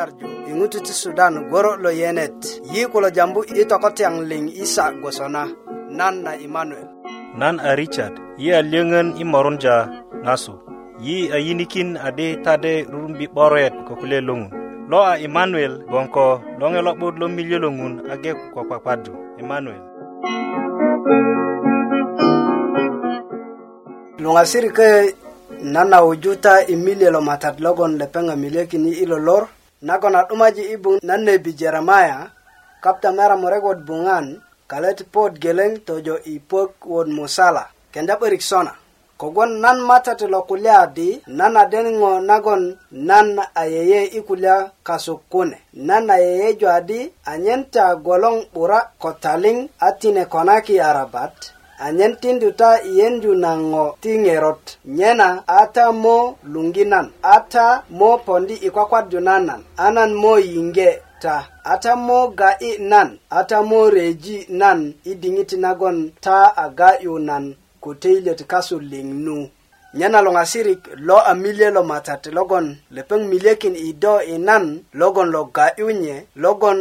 nyarju iŋutu ti sudan goro lo yenet yi kulo jambu i tokotyaŋ liŋ isa gwosona nan na imanuel nan a richard yi a lyöŋön i morunja ŋasu yi a yinikin adi tade rurumbi 'boret ko kule loŋun lo a imanuel gboŋ ko loŋe lo'but lo miliö lo ŋun age ko kpakpadu imanuel luŋasirikö nan a wuju ta i miliö lo matat logon lepeŋ a miliökini i lolor nagon a 'dumaji i bun nan nebi jeremia kapta mera murek wot buŋan kalet pot geleŋ tojo i pök wot musala kenda 'börik sona kogwon nan mata ti lo kulya di nan aden ŋo nagon nan ayeye i kulya kasuk kune nan ayeyeju adi anyen ta golong 'bura ko taliŋ a tine konaki arabat anyen tindu ta yendu na ŋo ti ŋerot nyena a ta mo luŋginan a ta mo pondi i kwakwadju nanan a nan mo yiŋge ta a ta mo ga'yi nan a ta mo reji nan i diŋiti nagon ta a ga'yu nan ko teilyöt kasu liŋnu nyena luŋasirik lo a milye lo matat logon lepeŋ milyekin i do i nan logon lo ga'yu nye logon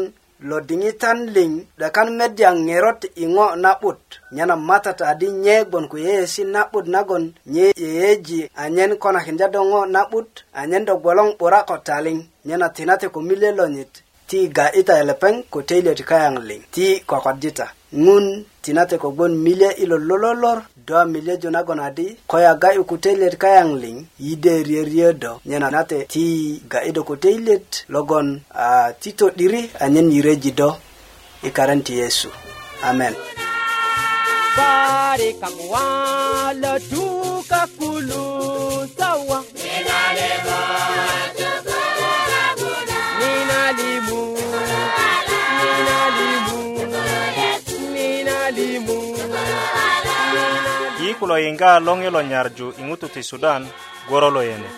lo diŋitan liŋ 'dakan media ŋerot i ŋo na'but nyena matata adi nye gbon ko yeyesi na'but nagon nye yeyeji anyen konakinda do ŋo na'but anyen do gwoloŋ 'bura ko taliŋ nyena tinate ko mile lonyit ti ga ita e lepeng ko teile ti kayang ling ti kwakwadita ngun tinate kogbon milye ilo lololor do milye jo nagon adi ko ya ga i ku teilet kayang ling yide rierierdo nyena nate ti ga ido ko teilet logon uh, ti todiri anyen yireji do i karan ti yesu amen Barikamuwa la duka kulu sawa. Mina lebo. kulo yiŋga loŋ yilo nyarju i ti sudan goro lo yene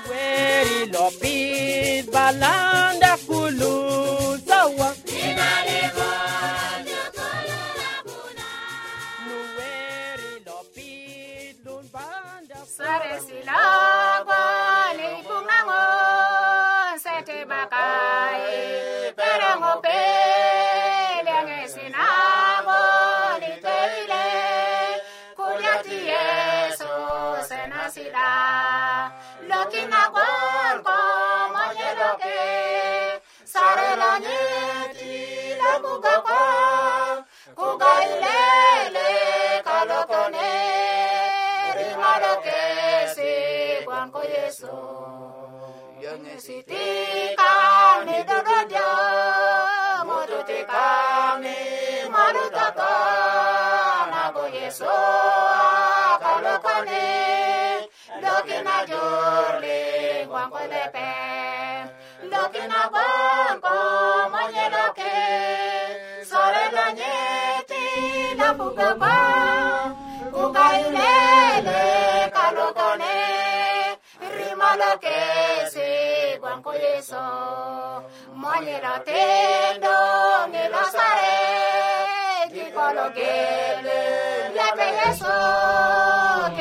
Sare silago ni bungango sete bakai Jesús nacerá. Lo que nagual como hielo que sare la nieti la kuga kwa kuga ilele kalokone rimalo que si kwan ko Yesu. Yang sitika ni dododio motutika ni marutaka nago Yesu. Pablo con él, lo que mayor le guango de pe, lo que na guango maye lo que, sore lo la puga pa, puga ilele calo con él, rima lo que se y eso, maye te no me lo sare, digo lo que le, le eso.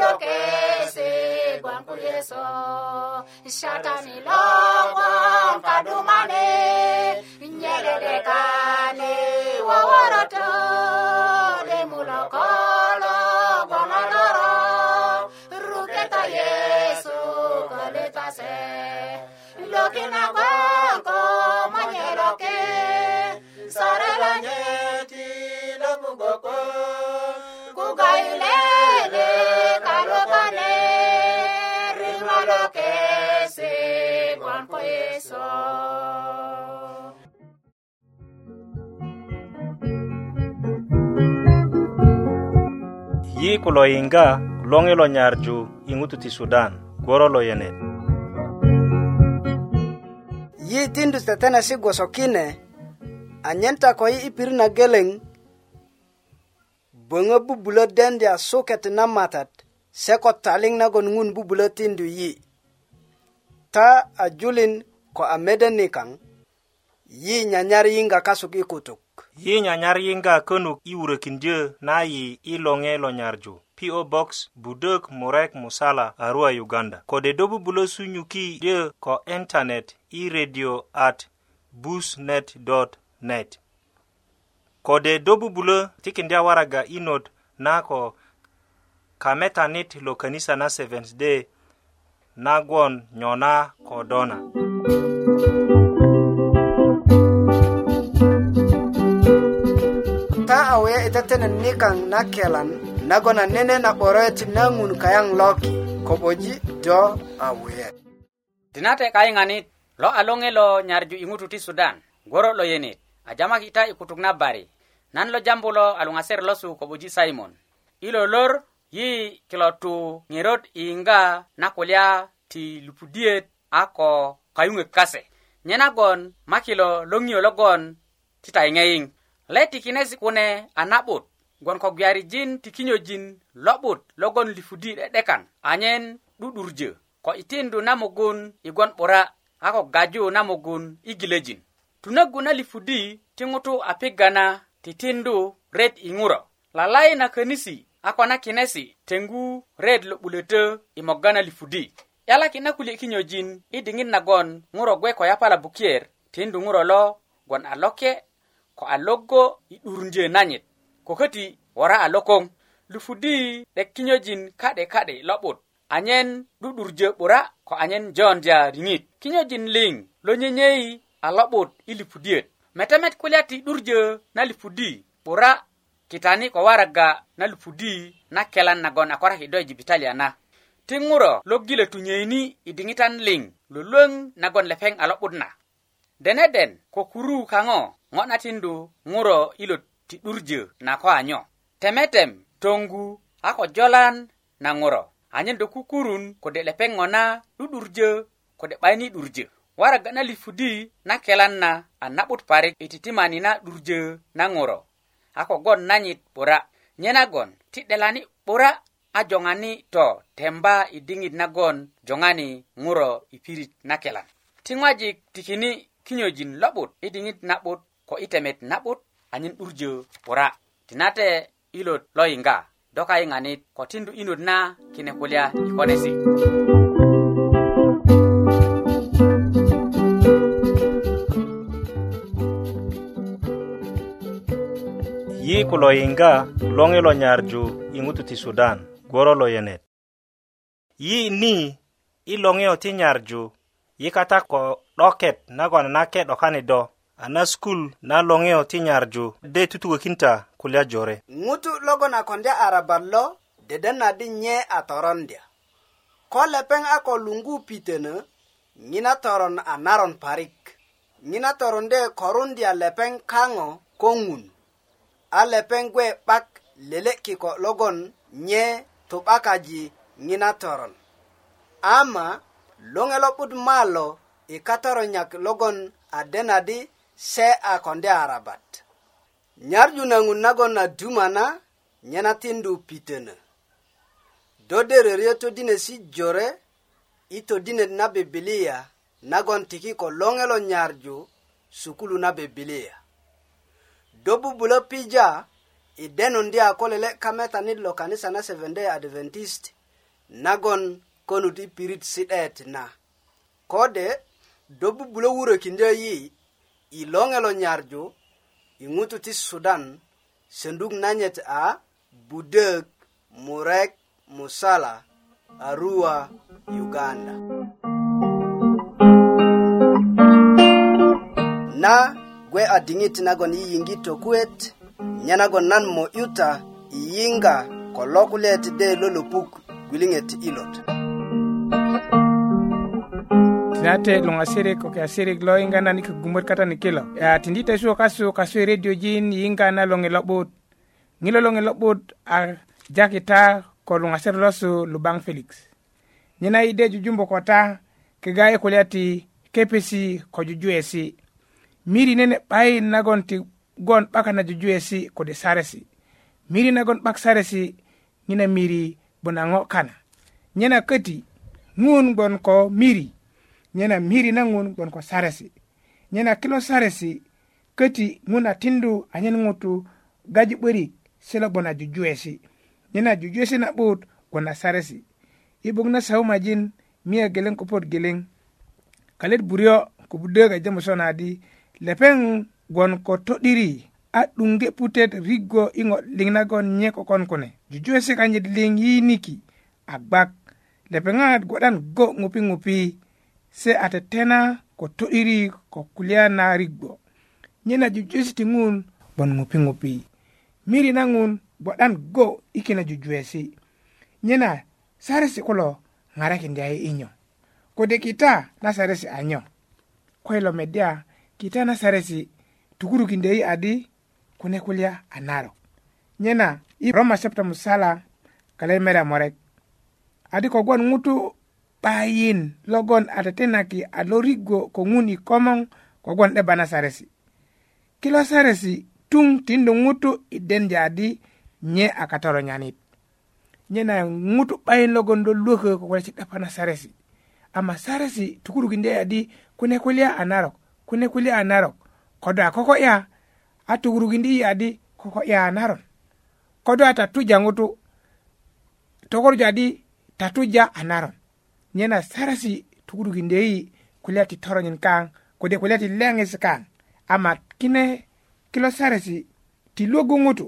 lokese kwangu yeso shatani logo nkadumane nyeredekane waworoto demulokolo gwamaloro ruketa yesu koletase lokina gwanko manyeroke sarelanyeti lobugoko kugaile Juan por eso. yi ku lo yiŋga loŋi lo nyarju i ŋutu ti sudan gworo lo yenet yi tindu tetenesi gwoso kine anyen ta ko yi i pirit na geleŋ böŋö bubulö dendya suket na matat se ko taliŋ nagon ŋun bubulö tindu yi' ta a julin ko a meden ni kang yi nyanyar yinga kasuk ikutuk yi nyanyar yinga kenuk i wurekin je na yi i longe lo nyarjo PO Box Budok Murek Musala Arua Uganda kode dobu bulosu nyuki je ko internet i radio at busnet.net kode dobu bulo tikindia waraga inod na ko kametanit lo kanisa na Seventh Day nagon nyona kodona ta awe itatenen e nikaŋ na kelan nagon anene na 'boroet na ŋun kayaŋ loki koboji do awe tinate kayiŋanit lo aloŋe lo nyarju i ŋutu ti sudan goro lo yenit a jamak ita i kutuk na bari nan lo jambu lo aluŋaser losu koboji simon ilo lor yi kilo tu ŋerot yiŋga na kulya ti lupudiyet a ko kayuŋök kase nye nagon ma kilo lo ŋiyo logon ti tayiŋeyiŋ leti kinesi kune a na'but gwon ko gwiyarijin ti kinyojin lo'but logon lipudi 'de'dekan anyen 'du'durjö ko itindu na mugun i gwon 'bura a ko gaju na mugun i gilejin tunögu na lipudi ti ŋutu a pigana titindu ret i ŋuro lalai na könisi akona kinesi tengu red lo'bulötö i moga na lifudi 'yalakin na kulye kinyojin i diŋit nagon ŋuro gwe ko yapala bukiyer tindu ŋuro lo gwon a loke ko a logo i 'durundyö nanyit ko köti wora a lokoŋ lufudi 'dek kinyojin ka'de ka'de lo'but anyen 'du'durjö 'bura ko anyen jondya riŋit kinyojin liŋ lo nyenyei a lo'but i lipudiyöt metemet kulya ti 'durjö na lipudi 'bura kitani ko waraga na lupudi na kelan nagon a kora do jibitalia na ti ŋuro lo gile tunyöini i diŋitan liŋ luluöŋ nagon lepeng a lo'but na deneden ko kuru kaŋo ŋo na tindu ŋuro ilo ti na ko anyo temetem toŋgu a ko jolan na ŋuro anyen do kukurun kode lepeŋ ŋo na 'du'durjö kode 'bayini 'durjö waraga na lipudi na kelan na a na'but parik i titimani na 'durjö na ŋuro a kogwon nanyit 'bura nye nagon ti 'delani 'bura a joŋani to temba i diŋit nagon joŋani ŋuro i pirit na kelan ti ŋwajik tikini kinyojin lo'but i diŋit na'but ko i temet na'but anyen 'durjö 'bura tinate ilot lo yiŋga do kayiŋanit ko tindu inut na kine kulya i konesi' yi ku lo yiŋga loŋi lo nyarju i ŋutu ti sudan gworo lo yenet yi ni i loŋiyo ti nyarju yi kata ko 'doket nagon nake 'dokani do a na skul na loŋiyo ti nyarju de tutukökinta kulya jore ŋutu logon a kondya arabat lo deden na di nye a torondya ko lepeŋ a ko luŋgu pitenö ŋina toron a naron parik ŋina toronde korundya lepeŋ kaŋo ko ŋun a lepeŋ gwe 'bak lele'kiko logon nye tu'bakaji ŋina toron ama luŋe lo'but malo i katoronyak logon a denadi se a konde arabat nyarju na ŋun nagon a dumana nye na tindu pitönö do dereryo todinesi jore i todinet na bibilia nagon tiki ko luŋe lo nyarju sukulu na bibilia dobubulo pija i denun di a ko lele' kametanit lo kanisa na seventday adventist nagon konut i pirit si'det na kode do bubulo wurökindyö yi i loŋe lo nyarju i ŋutu ti sudan senduk nanyet a budök murek musala arua uganda na gwe ading'it nagon yiyiŋgito tokuet nye nagon nan mo i yiŋga ko lo de lo gwilinget gwiliŋet nate lot tinate luŋasirik ko ke lo yiŋga nan ni kogumot kata ni kilo a tindi tesu kasu kasu e i rediojin yiŋga na loŋi lo'but ŋilo loŋi lo'but a jakita ko luŋasir losu lubang felix nyena ide de jujumbu kota kega i kulya ti kepesi ko jujuwesi miri nene ɓay nagon ti gon ɓakanaju juyesi kode saresi miri nagon ɓak saresi ŋina miri buna ŋo kana nyena köti ŋun gbon ko miri nyena miri na ŋun gbon ko saresi nyena kilo saresi köti ŋun atindu anyen ŋutu gaju 'börik silo gbon a jujuwesi nyena jujuwesi na'but gbon a saresi i buk na saumajin miya geleŋ ko puwot geleŋ kalet buryo kubudö gaja musonadi lepeŋ gwon ko to'diri a 'duŋge putet riggo i ŋo liŋ nagon nye kokon kune jujuwesi kanyit liŋ yiniki a gbak lepeŋat gwodan go ŋupi ŋupi se a tetena ko to'diri ko kulya na riggo nye na jujuwesi ti ŋun gwon ŋupi ŋupi miri na ŋun gwodan go i kine jujuwesi nye na saresi kulo ŋarakindi a yi inyo kode kita na saresi anyo kwelo medya kita na saresi tukuru kindei adi kune kulya a narok nyena i roma chapta musala kale mera morek adi kogwon ŋutu 'bayin logon a tetenaki a lorigo ko ŋun i komoŋ kogwon 'deba na saresi kilo saresi tuŋ tindu ŋutu i denja adi nye a katoronyanit nyena ŋutu 'bayin logon do luökö ko kulya si'da pa na saresi ama saresi kindei adi kune kulya a narok kune kuli a narok kodo a koko 'ya a tukurukindi i adi koko 'ya a naron kodo a tatuja ŋutu tokorju adi tatuja a naron nyena sarasi tukurukindi i kulya ti toronyin kaŋ kode kulya ti leŋis kaŋ ama kine kilo sarasi ti logu ŋutu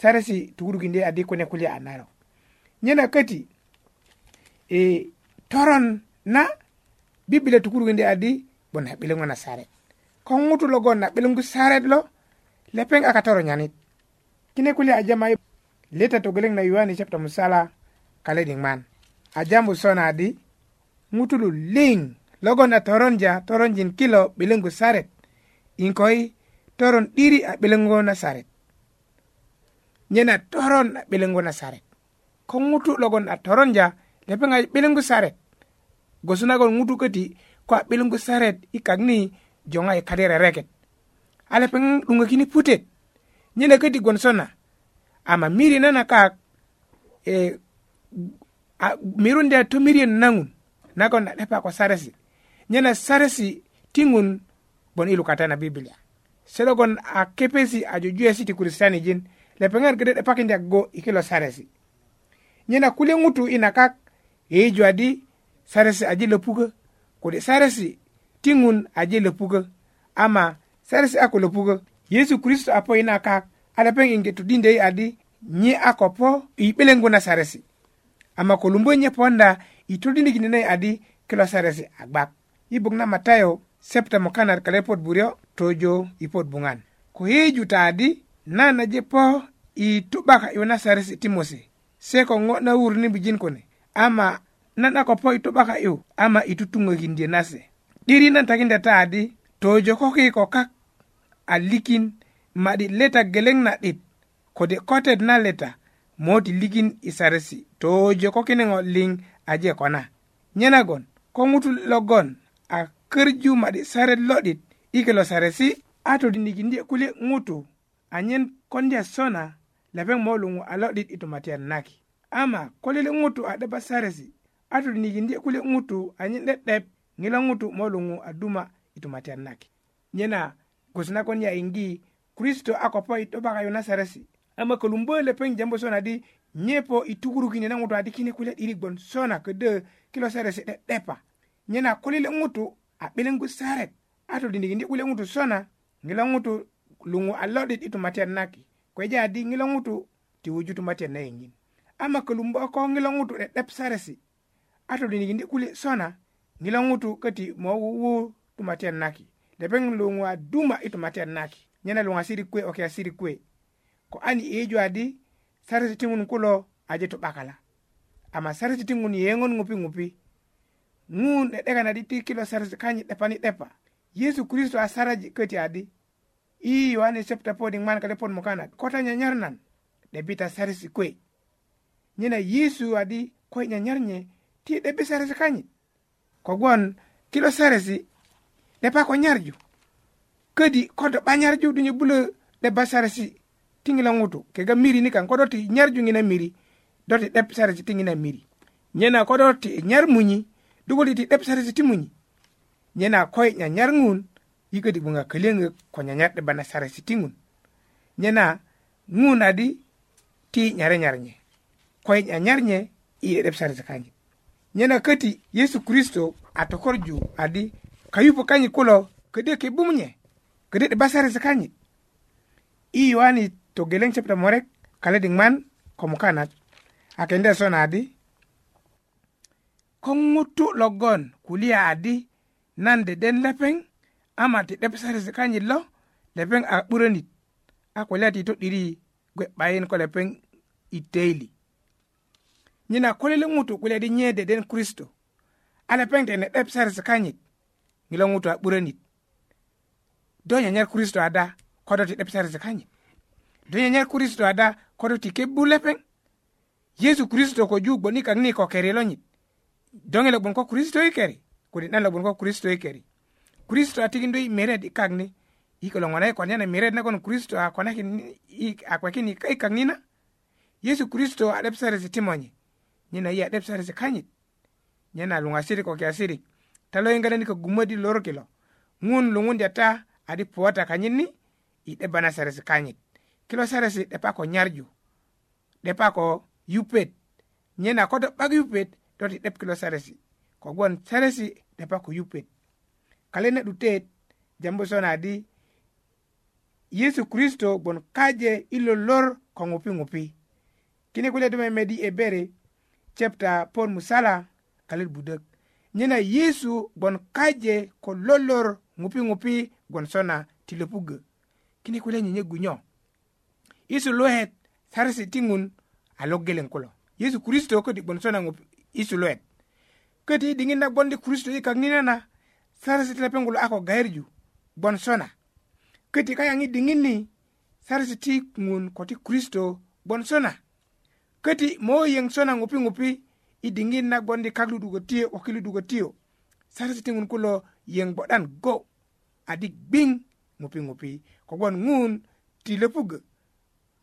sarasi tukurukindi adi kune kulya a narok nyena köti e, toron na biblia tukurukindi adi bon haɓɓilgu na saare ngutu lo gon haɓɓilgu saaret lo lepeng aka nyanit kine kuli a jamai leta togeleŋ na yuani chapter musala ding man a jambu sona adi ling ling logon na toronja toronjin kilo 'bileŋgu saret inkoi toron 'diri a 'bileŋgu na saret nyena toron a 'bileŋgu na saret ko ngutu logon na toronja lepeng a 'bileŋgu saret gosunagon ngutu kati ko a 'bilgu saret i kak ni joŋa i kadirereket a lepeŋ 'duŋökini putet nyene köti gwonso sona ama miri nana kak e, a, mirunda tomiriyön naŋun nagon na 'depa ko saresi nyena saresi tiŋun bon i lukata na biblia bibilia selogon a kepesi a jujuwesi ti kristianijin lepeŋat ködö 'depakindyak go i kilo saresi nyena kulye ŋutu i nakak yeiju adi saresi aji lo pukö kode saresi tiŋun aje löpukö ama saresi a ko yesu kristo a po yina kak a lepeŋ yiŋge todindeyi adi nye a ko po i 'beleŋgu na saresi ama ko lumbö nye ponda i todindikini nai adi kilo saresi a gbak i buk na matayo septa mokanat pot buryo tojo i pot buŋan ko yeju ta adi nan aje po i tobaka ka'yu na seresi ti mose se ko ŋo na wuruni bijin kune ama nan a ko po ito 'yu ama itutuŋökindi nase 'diri nan takinda ta adi tojo ko kiko kak a likin ma'dit leta geleŋ na'dit kode kotet na leta moti likin isaresi tojo ko kineŋo liŋ aje kona nyenagon ko ŋutu logon a körju ma'di saret lo'dit i kilo saresi a todinikindye kulye ŋutu anyen kondya sona lepeŋ molungu a lo'dit i tumatyan naki ama kolele ŋutu a 'depa saresi a ndi kule ŋutu anyen 'de'dep ŋilo ŋutu molungu a duma i tumatiyat nake nyena gwoso nagon yayiŋgi kristo a kopo i 'doba kayu nasaresi ama kölumbbö lepeŋ jambu sona di nye po i tukurukini na ŋutu adi kine kulye 'dirik gbon sona ködö kilo seresi 'de'depa nyena kulile ŋutu a 'bileŋgu saret a ndi kule ŋutu sona ŋilo ŋutu luŋu a lo'dit i tumatiyat naki kweja adi ŋilo ŋutu ti wuju tumatiyat na yeŋin ama kölumbbö ko ŋilo ŋutu 'de'dep saresi atolini kindi kule sona ngutu kati mo wu tumatiyan naki lepeŋ luŋu a duma i tumatiyan naki nyana luŋa siri kwe oke keya siri kuwe ko ani iyeju adi sarasi tiŋun kulo aje to 'bakala ama sarasi saresi tiŋun ngupi ŋupi ŋupi ŋun 'de'dekan di ti kilo sarasi kanyi 'depani 'depa yesu kristo a saraji köti adi i yohane chapter 4 chapta podi ŋman kalepon mukanat kota nyanyar de bita sarasi kwe nyana yesu adi ko nyanyar nye ti de besere kanyi kogwon kilo seresi de pa ko nyarju kedi kodo banyarju dunyo bulo de basaresi ngutu, ŋutu kega miri ni kan kodo ti nyarju ŋina miri doti ti 'dep saresi miri nyena kodo ti nyar munyi dugoli ti 'dep saresi ti muñi nyena koy nyanyar ŋun i kedi gboŋa kölöŋök ko nyanyar 'deba na saresi ti ŋun nyena ŋun ti nyare nyar nye koy nyanyar nye i 'de'dep saresi nyena köti yesu kristo a tokorju adi kayupo kanyit kulo ködö kibum nye ködö 'debasarisi kanyit i yohani togeleŋ chapta morek kalediŋman komukanat a kenda sona adi ko ŋutu logon kulya adi nan deden lepeŋ ama ti 'debasarisi kanyit lo lepeŋ a 'burönit a kulya ti to'diri gwe 'bayin ko lepeŋ i teili nyina kolele ŋutu kulya di nye deden kristo ala peŋtene 'dep seresi kanyit ŋilo ŋutu a 'buranit do nyanyar kristo ada kodo ti 'dep seresi kanyit do nyanyar kristo ada kodo ti kebu lepeŋ yesu kristo ko ju gbon i kaŋ ni ko keri lonyit doŋe lo gbon ko kristo i keri kode 'dan lo gbon ko kristo i keri kristo a tikindö i meret i kak ni i ko lo ŋona i konyana meret nagon kristo a konakin a kwekin i kak nina yesu kristo a 'dep seresi timonye nyena iya 'dep saresi kanyit nyena luŋasirik ko kiasirik ta lo yiŋga ni ko gumödi lorok lo ŋun luŋundya ta adi puwata kanyit ni i 'deba saresi kanyit kilo saresi 'depa ko nyarju 'depa ko yupet nyena ko do 'bak yupet do ti 'dep kilo saresi kogwon saresi 'depa ko yupet kale na 'dutet jambu sona adi yesu kristo gbon kaje i lolor ko ŋupi ŋupi kine kulya do memedi bere chapter pon musala kalit budak. nyena yesu bon kaje ko lolor ngupi ngupi gon sona ti kini kule nyenye gunyo nyo yesu lohet saresi ti ŋun a logeleŋ kulo yesu kristo di bon sona ngupi yesu lohet köti dingin na bon di kristo ika kak nina na saresi tilepengulo ako gairju bon sona köti kaya ngi dingin ni saresi tingun ŋun ko kristo bon sona köti mooyiyeŋ so na ŋupi ŋupi i diŋit na gbondi kak ludukotiyö ko kiludukotiyö saresi tiŋun kulo yeŋ 'bo'dan go adi gbiŋ ŋupi ŋupi kogwon ŋun ti löpugö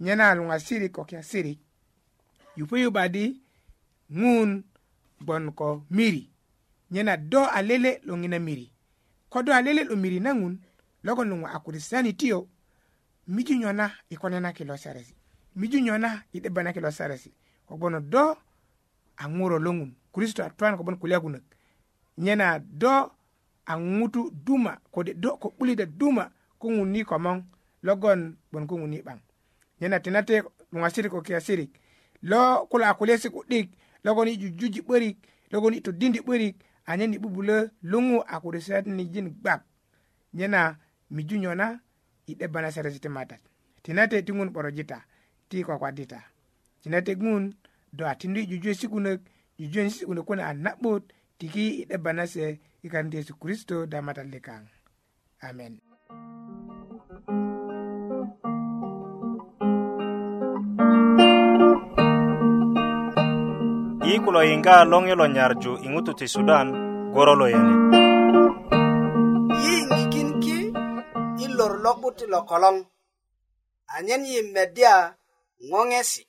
nye na luŋasirik ko kiasirik yupöyuba di ŋun gbon ko miri nye do alele lo ŋina miri ko do alele lo miri na ŋun logon luŋwa a tiyo miju nyona na i kone na kilo saresi miju nyona yiɗe banake lo sarasi ko bono do a ŋuro loŋun kristo a twan ko bon nyena do a ŋutu duma kode do ko 'bulita duma ko ŋuni komoŋ logon bon ko ŋuni 'baŋ nyena tinate luŋasirik ko kiyasirik lo kulo a kulyesi ku'dik logon i jujuji 'börik logon i todindi 'börik anyen i 'bubulö luŋu a kurusitanijin gbak nyena miju nyona i 'debba na seresi ti matat tinate ti ŋun 'borojita ti kwakwadita cina tegun do a tindu i jujuwe sikunök jujuwen sikunök kune a na'but tiki i 'deba na se i kanit yesu kristo damatalde kaŋ amen i kulo yiŋga loŋe lo nyarju i ŋutu ti sudan goro lo yene yiyiŋikin ki i lor lo'but ti lo koloŋ anyen yi media ŋoŋesi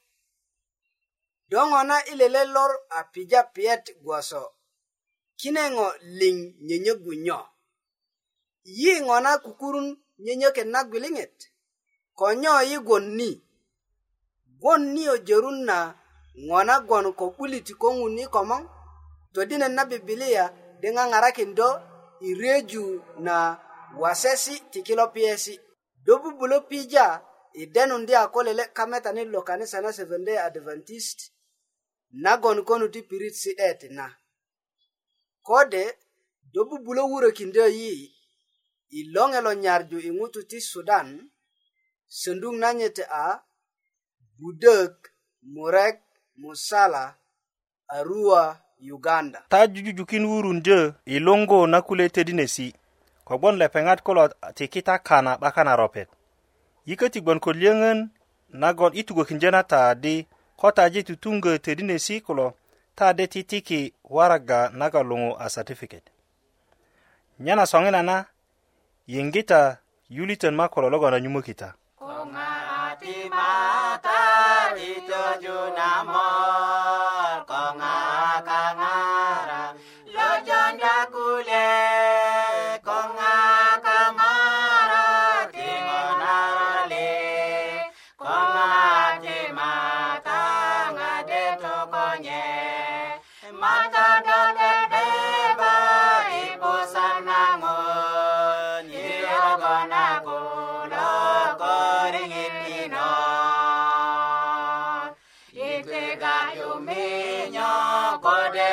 do ŋo na ile le lor a pija piyet gwoso kine ŋo liŋ nyönyögu nyo yi ŋo na kukurun nyönyöket na gwiliŋet ko nyo yi gwon ni gwon niyo jörun na ŋo na gwon ko 'buliti ko ŋun yi komoŋ todinet na bibilia de ŋaŋarakin do i reju na wasesi ti kilo piyesi do bubulö pija i denu ndi a ko lele kametanit lo kanisa na seventh-day adventist nagon konu ti pirit si'det na kode do bubulö wurökindö yi i loŋe lo nyarju i ŋutu ti sudan söndug nanyite a budök murek musala arua uganda ta jujujukin wurundyö i luŋgu na kule tedinesi kogbon lepeŋat kulo ti kita kana 'bakan na ropet yiköti gbon ko liyöŋön nagon i tugökindyöna ta di ko taje tutuŋgö todinesi kulo ta de titiki waraga naga luŋu a satifiket nyena soŋina na yiŋgita yulitön ma kulo logon anyumökita ko ŋa a ti mata ti töju na mo tekayominyo kode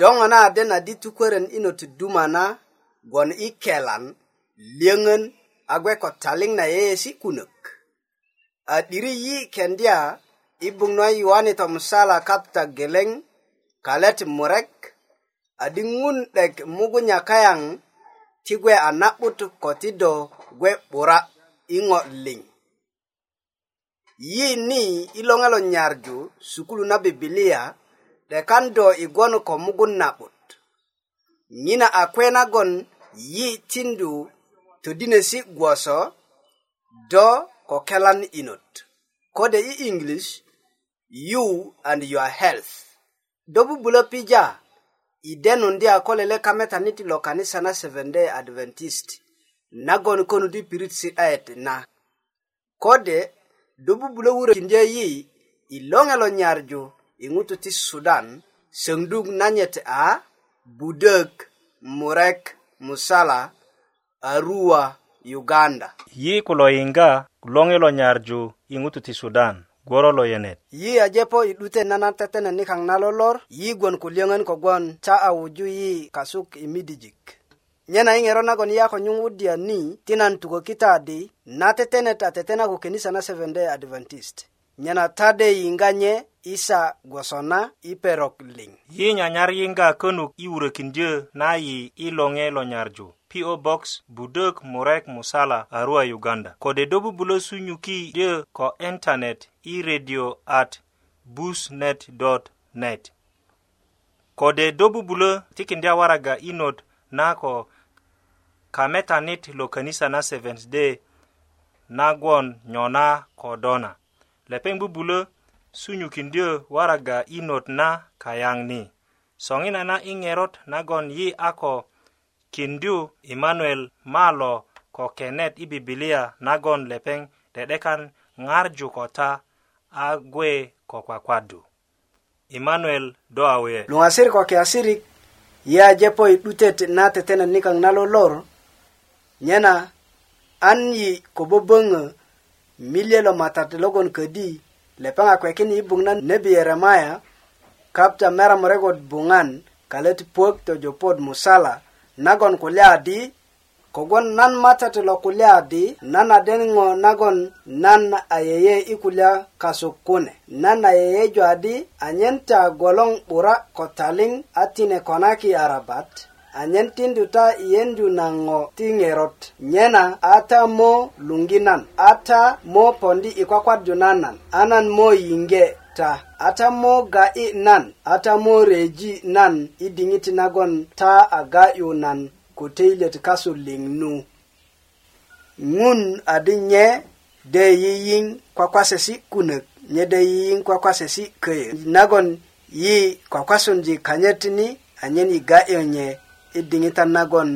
do ŋo na de na di tu kweren ino tu duma na gwon i kelan liöŋön a gwe ko taliŋ na yeyesi kunök a 'diri yi kendya i buŋnuwa yuwani tomusala kapta geleŋ kalet murek adi ŋun 'dek mugunya kayaŋ ti gwe a na'but ko ti do gwe 'bura i ŋo liŋ yi ni i loŋe lo nyarju sukulu na bibilia de kando igon e ko mugun nabut nina akwena gon yi tindu to dinesi gwoso do ko kelan inot kode i english you and your health do bubulo pija i denu ndi akolele kameta niti lo kanisa na seven day adventist nagon konu di pirit si aet na kode do bubulo wuro kinje yi ilongelo nyarju i ŋutu ti sudan söŋdug nanyit a budök murek musala arua uganda yi kulo yiŋga loŋi lo nyarju i ŋutu ti sudan gworo lo yenet yi ajepo i 'dute nana tetene nikaŋ na lolor yi gwon kulyöŋön kogwon ta a wuju yi kasuk i midijik nyena yi ŋero nagon yi a ko nyuŋ wudya ni ti nan tukökita di na tetenet a tetena ko kenisa na seventh day adventist nyena tade yiŋganye isa gwosona i perok liŋ yi nyanyar yiŋga könuk i wurökindyö na yi i loŋe lo nyarju PO Box Budök Murek Musala Arua Uganda kode do bubulö sunyuki dyö ko internet i radio at busnet.net kode do bubulö tikindya waraga inot na ko kametanit lo kanisa na Seventh Day nagwon nyona ko dona lepeŋ bubulö sunyukindyö waraga i not na kayaŋ ni soŋina na i ŋerot nagon yi a ko kindyu emanuel malo ko kenet i bibilia nagon lepeŋ de'dekan ŋarju ko ta a gwe ko kwakwadu emanuel do awe luŋasir ko kiasirik yajepo i 'dutet na tetenet nikaŋ na lolor nyena an yi ko böböŋö milielo matat logon ködi lepeŋ a kwekini i buŋ na nebi yeremaya kapta meramuregot buŋan kalet puök tojopot musala nagon kulya adi kogwon nan matat lo kulya adi nan aden ŋo nagon nan ayeye i kulya kasuk kune nan ayeyeju adi anyen ta golong 'bura ko taliŋ a tine konaki arabat anyen tindu ta yendu na ŋo ti ŋerot nyena a ta mo luŋginan a ta mo pondi i kwakwadju nanan a nan mo yiŋge ta a ta mo ga'i nan a ta mo reji nan i diŋit nagon ta a ga'yu nan ko teilet kasu liŋnu ŋun adi nye de yiyiŋ kwakwasesi kunök nye de yiyiŋ kwakwasesi köyö nagon yi kwakwasundi kanyöt ni anyen i ga'yo nye i diŋitan nagon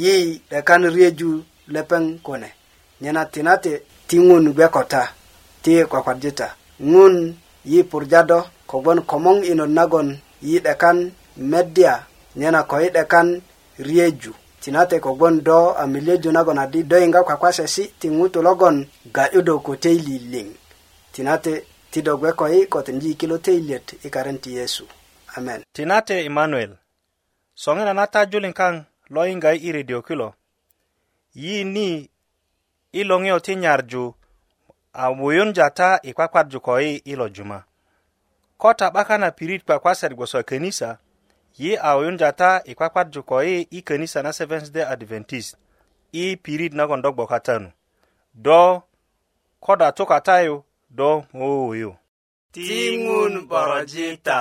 yi 'dekan riyeju lepeŋ kune nyena tinate ti ŋun gbe kota ti kwakwarjita ŋun yi purjado kogwon komoŋ inot nagon yi 'dekan medya nyena ko yi 'dekan riyeju tinate kogwon do a miliyeju nagon adi do yiŋga kwakwasesi ti ŋutu logon ga'yudo kote liliŋ tinate ti do gbe ko yi kotonji kilo teiliyet i karen ti yesu amen tinate emanuel soŋina na ta julin kaŋ lo yiŋga i redio kilo yi ni i loŋiyo ti nyarju a wuyunja ta i kwakwarju ko yi i lo juma ko ta 'baka na pirit kwakwasat gboso könisa yi a wuyunja ta i kwakwarju ko yi i könisa na seventh day adventist i pirit nagon do gbokatanu do ko da tukatayu do wowuyu tiŋun borojita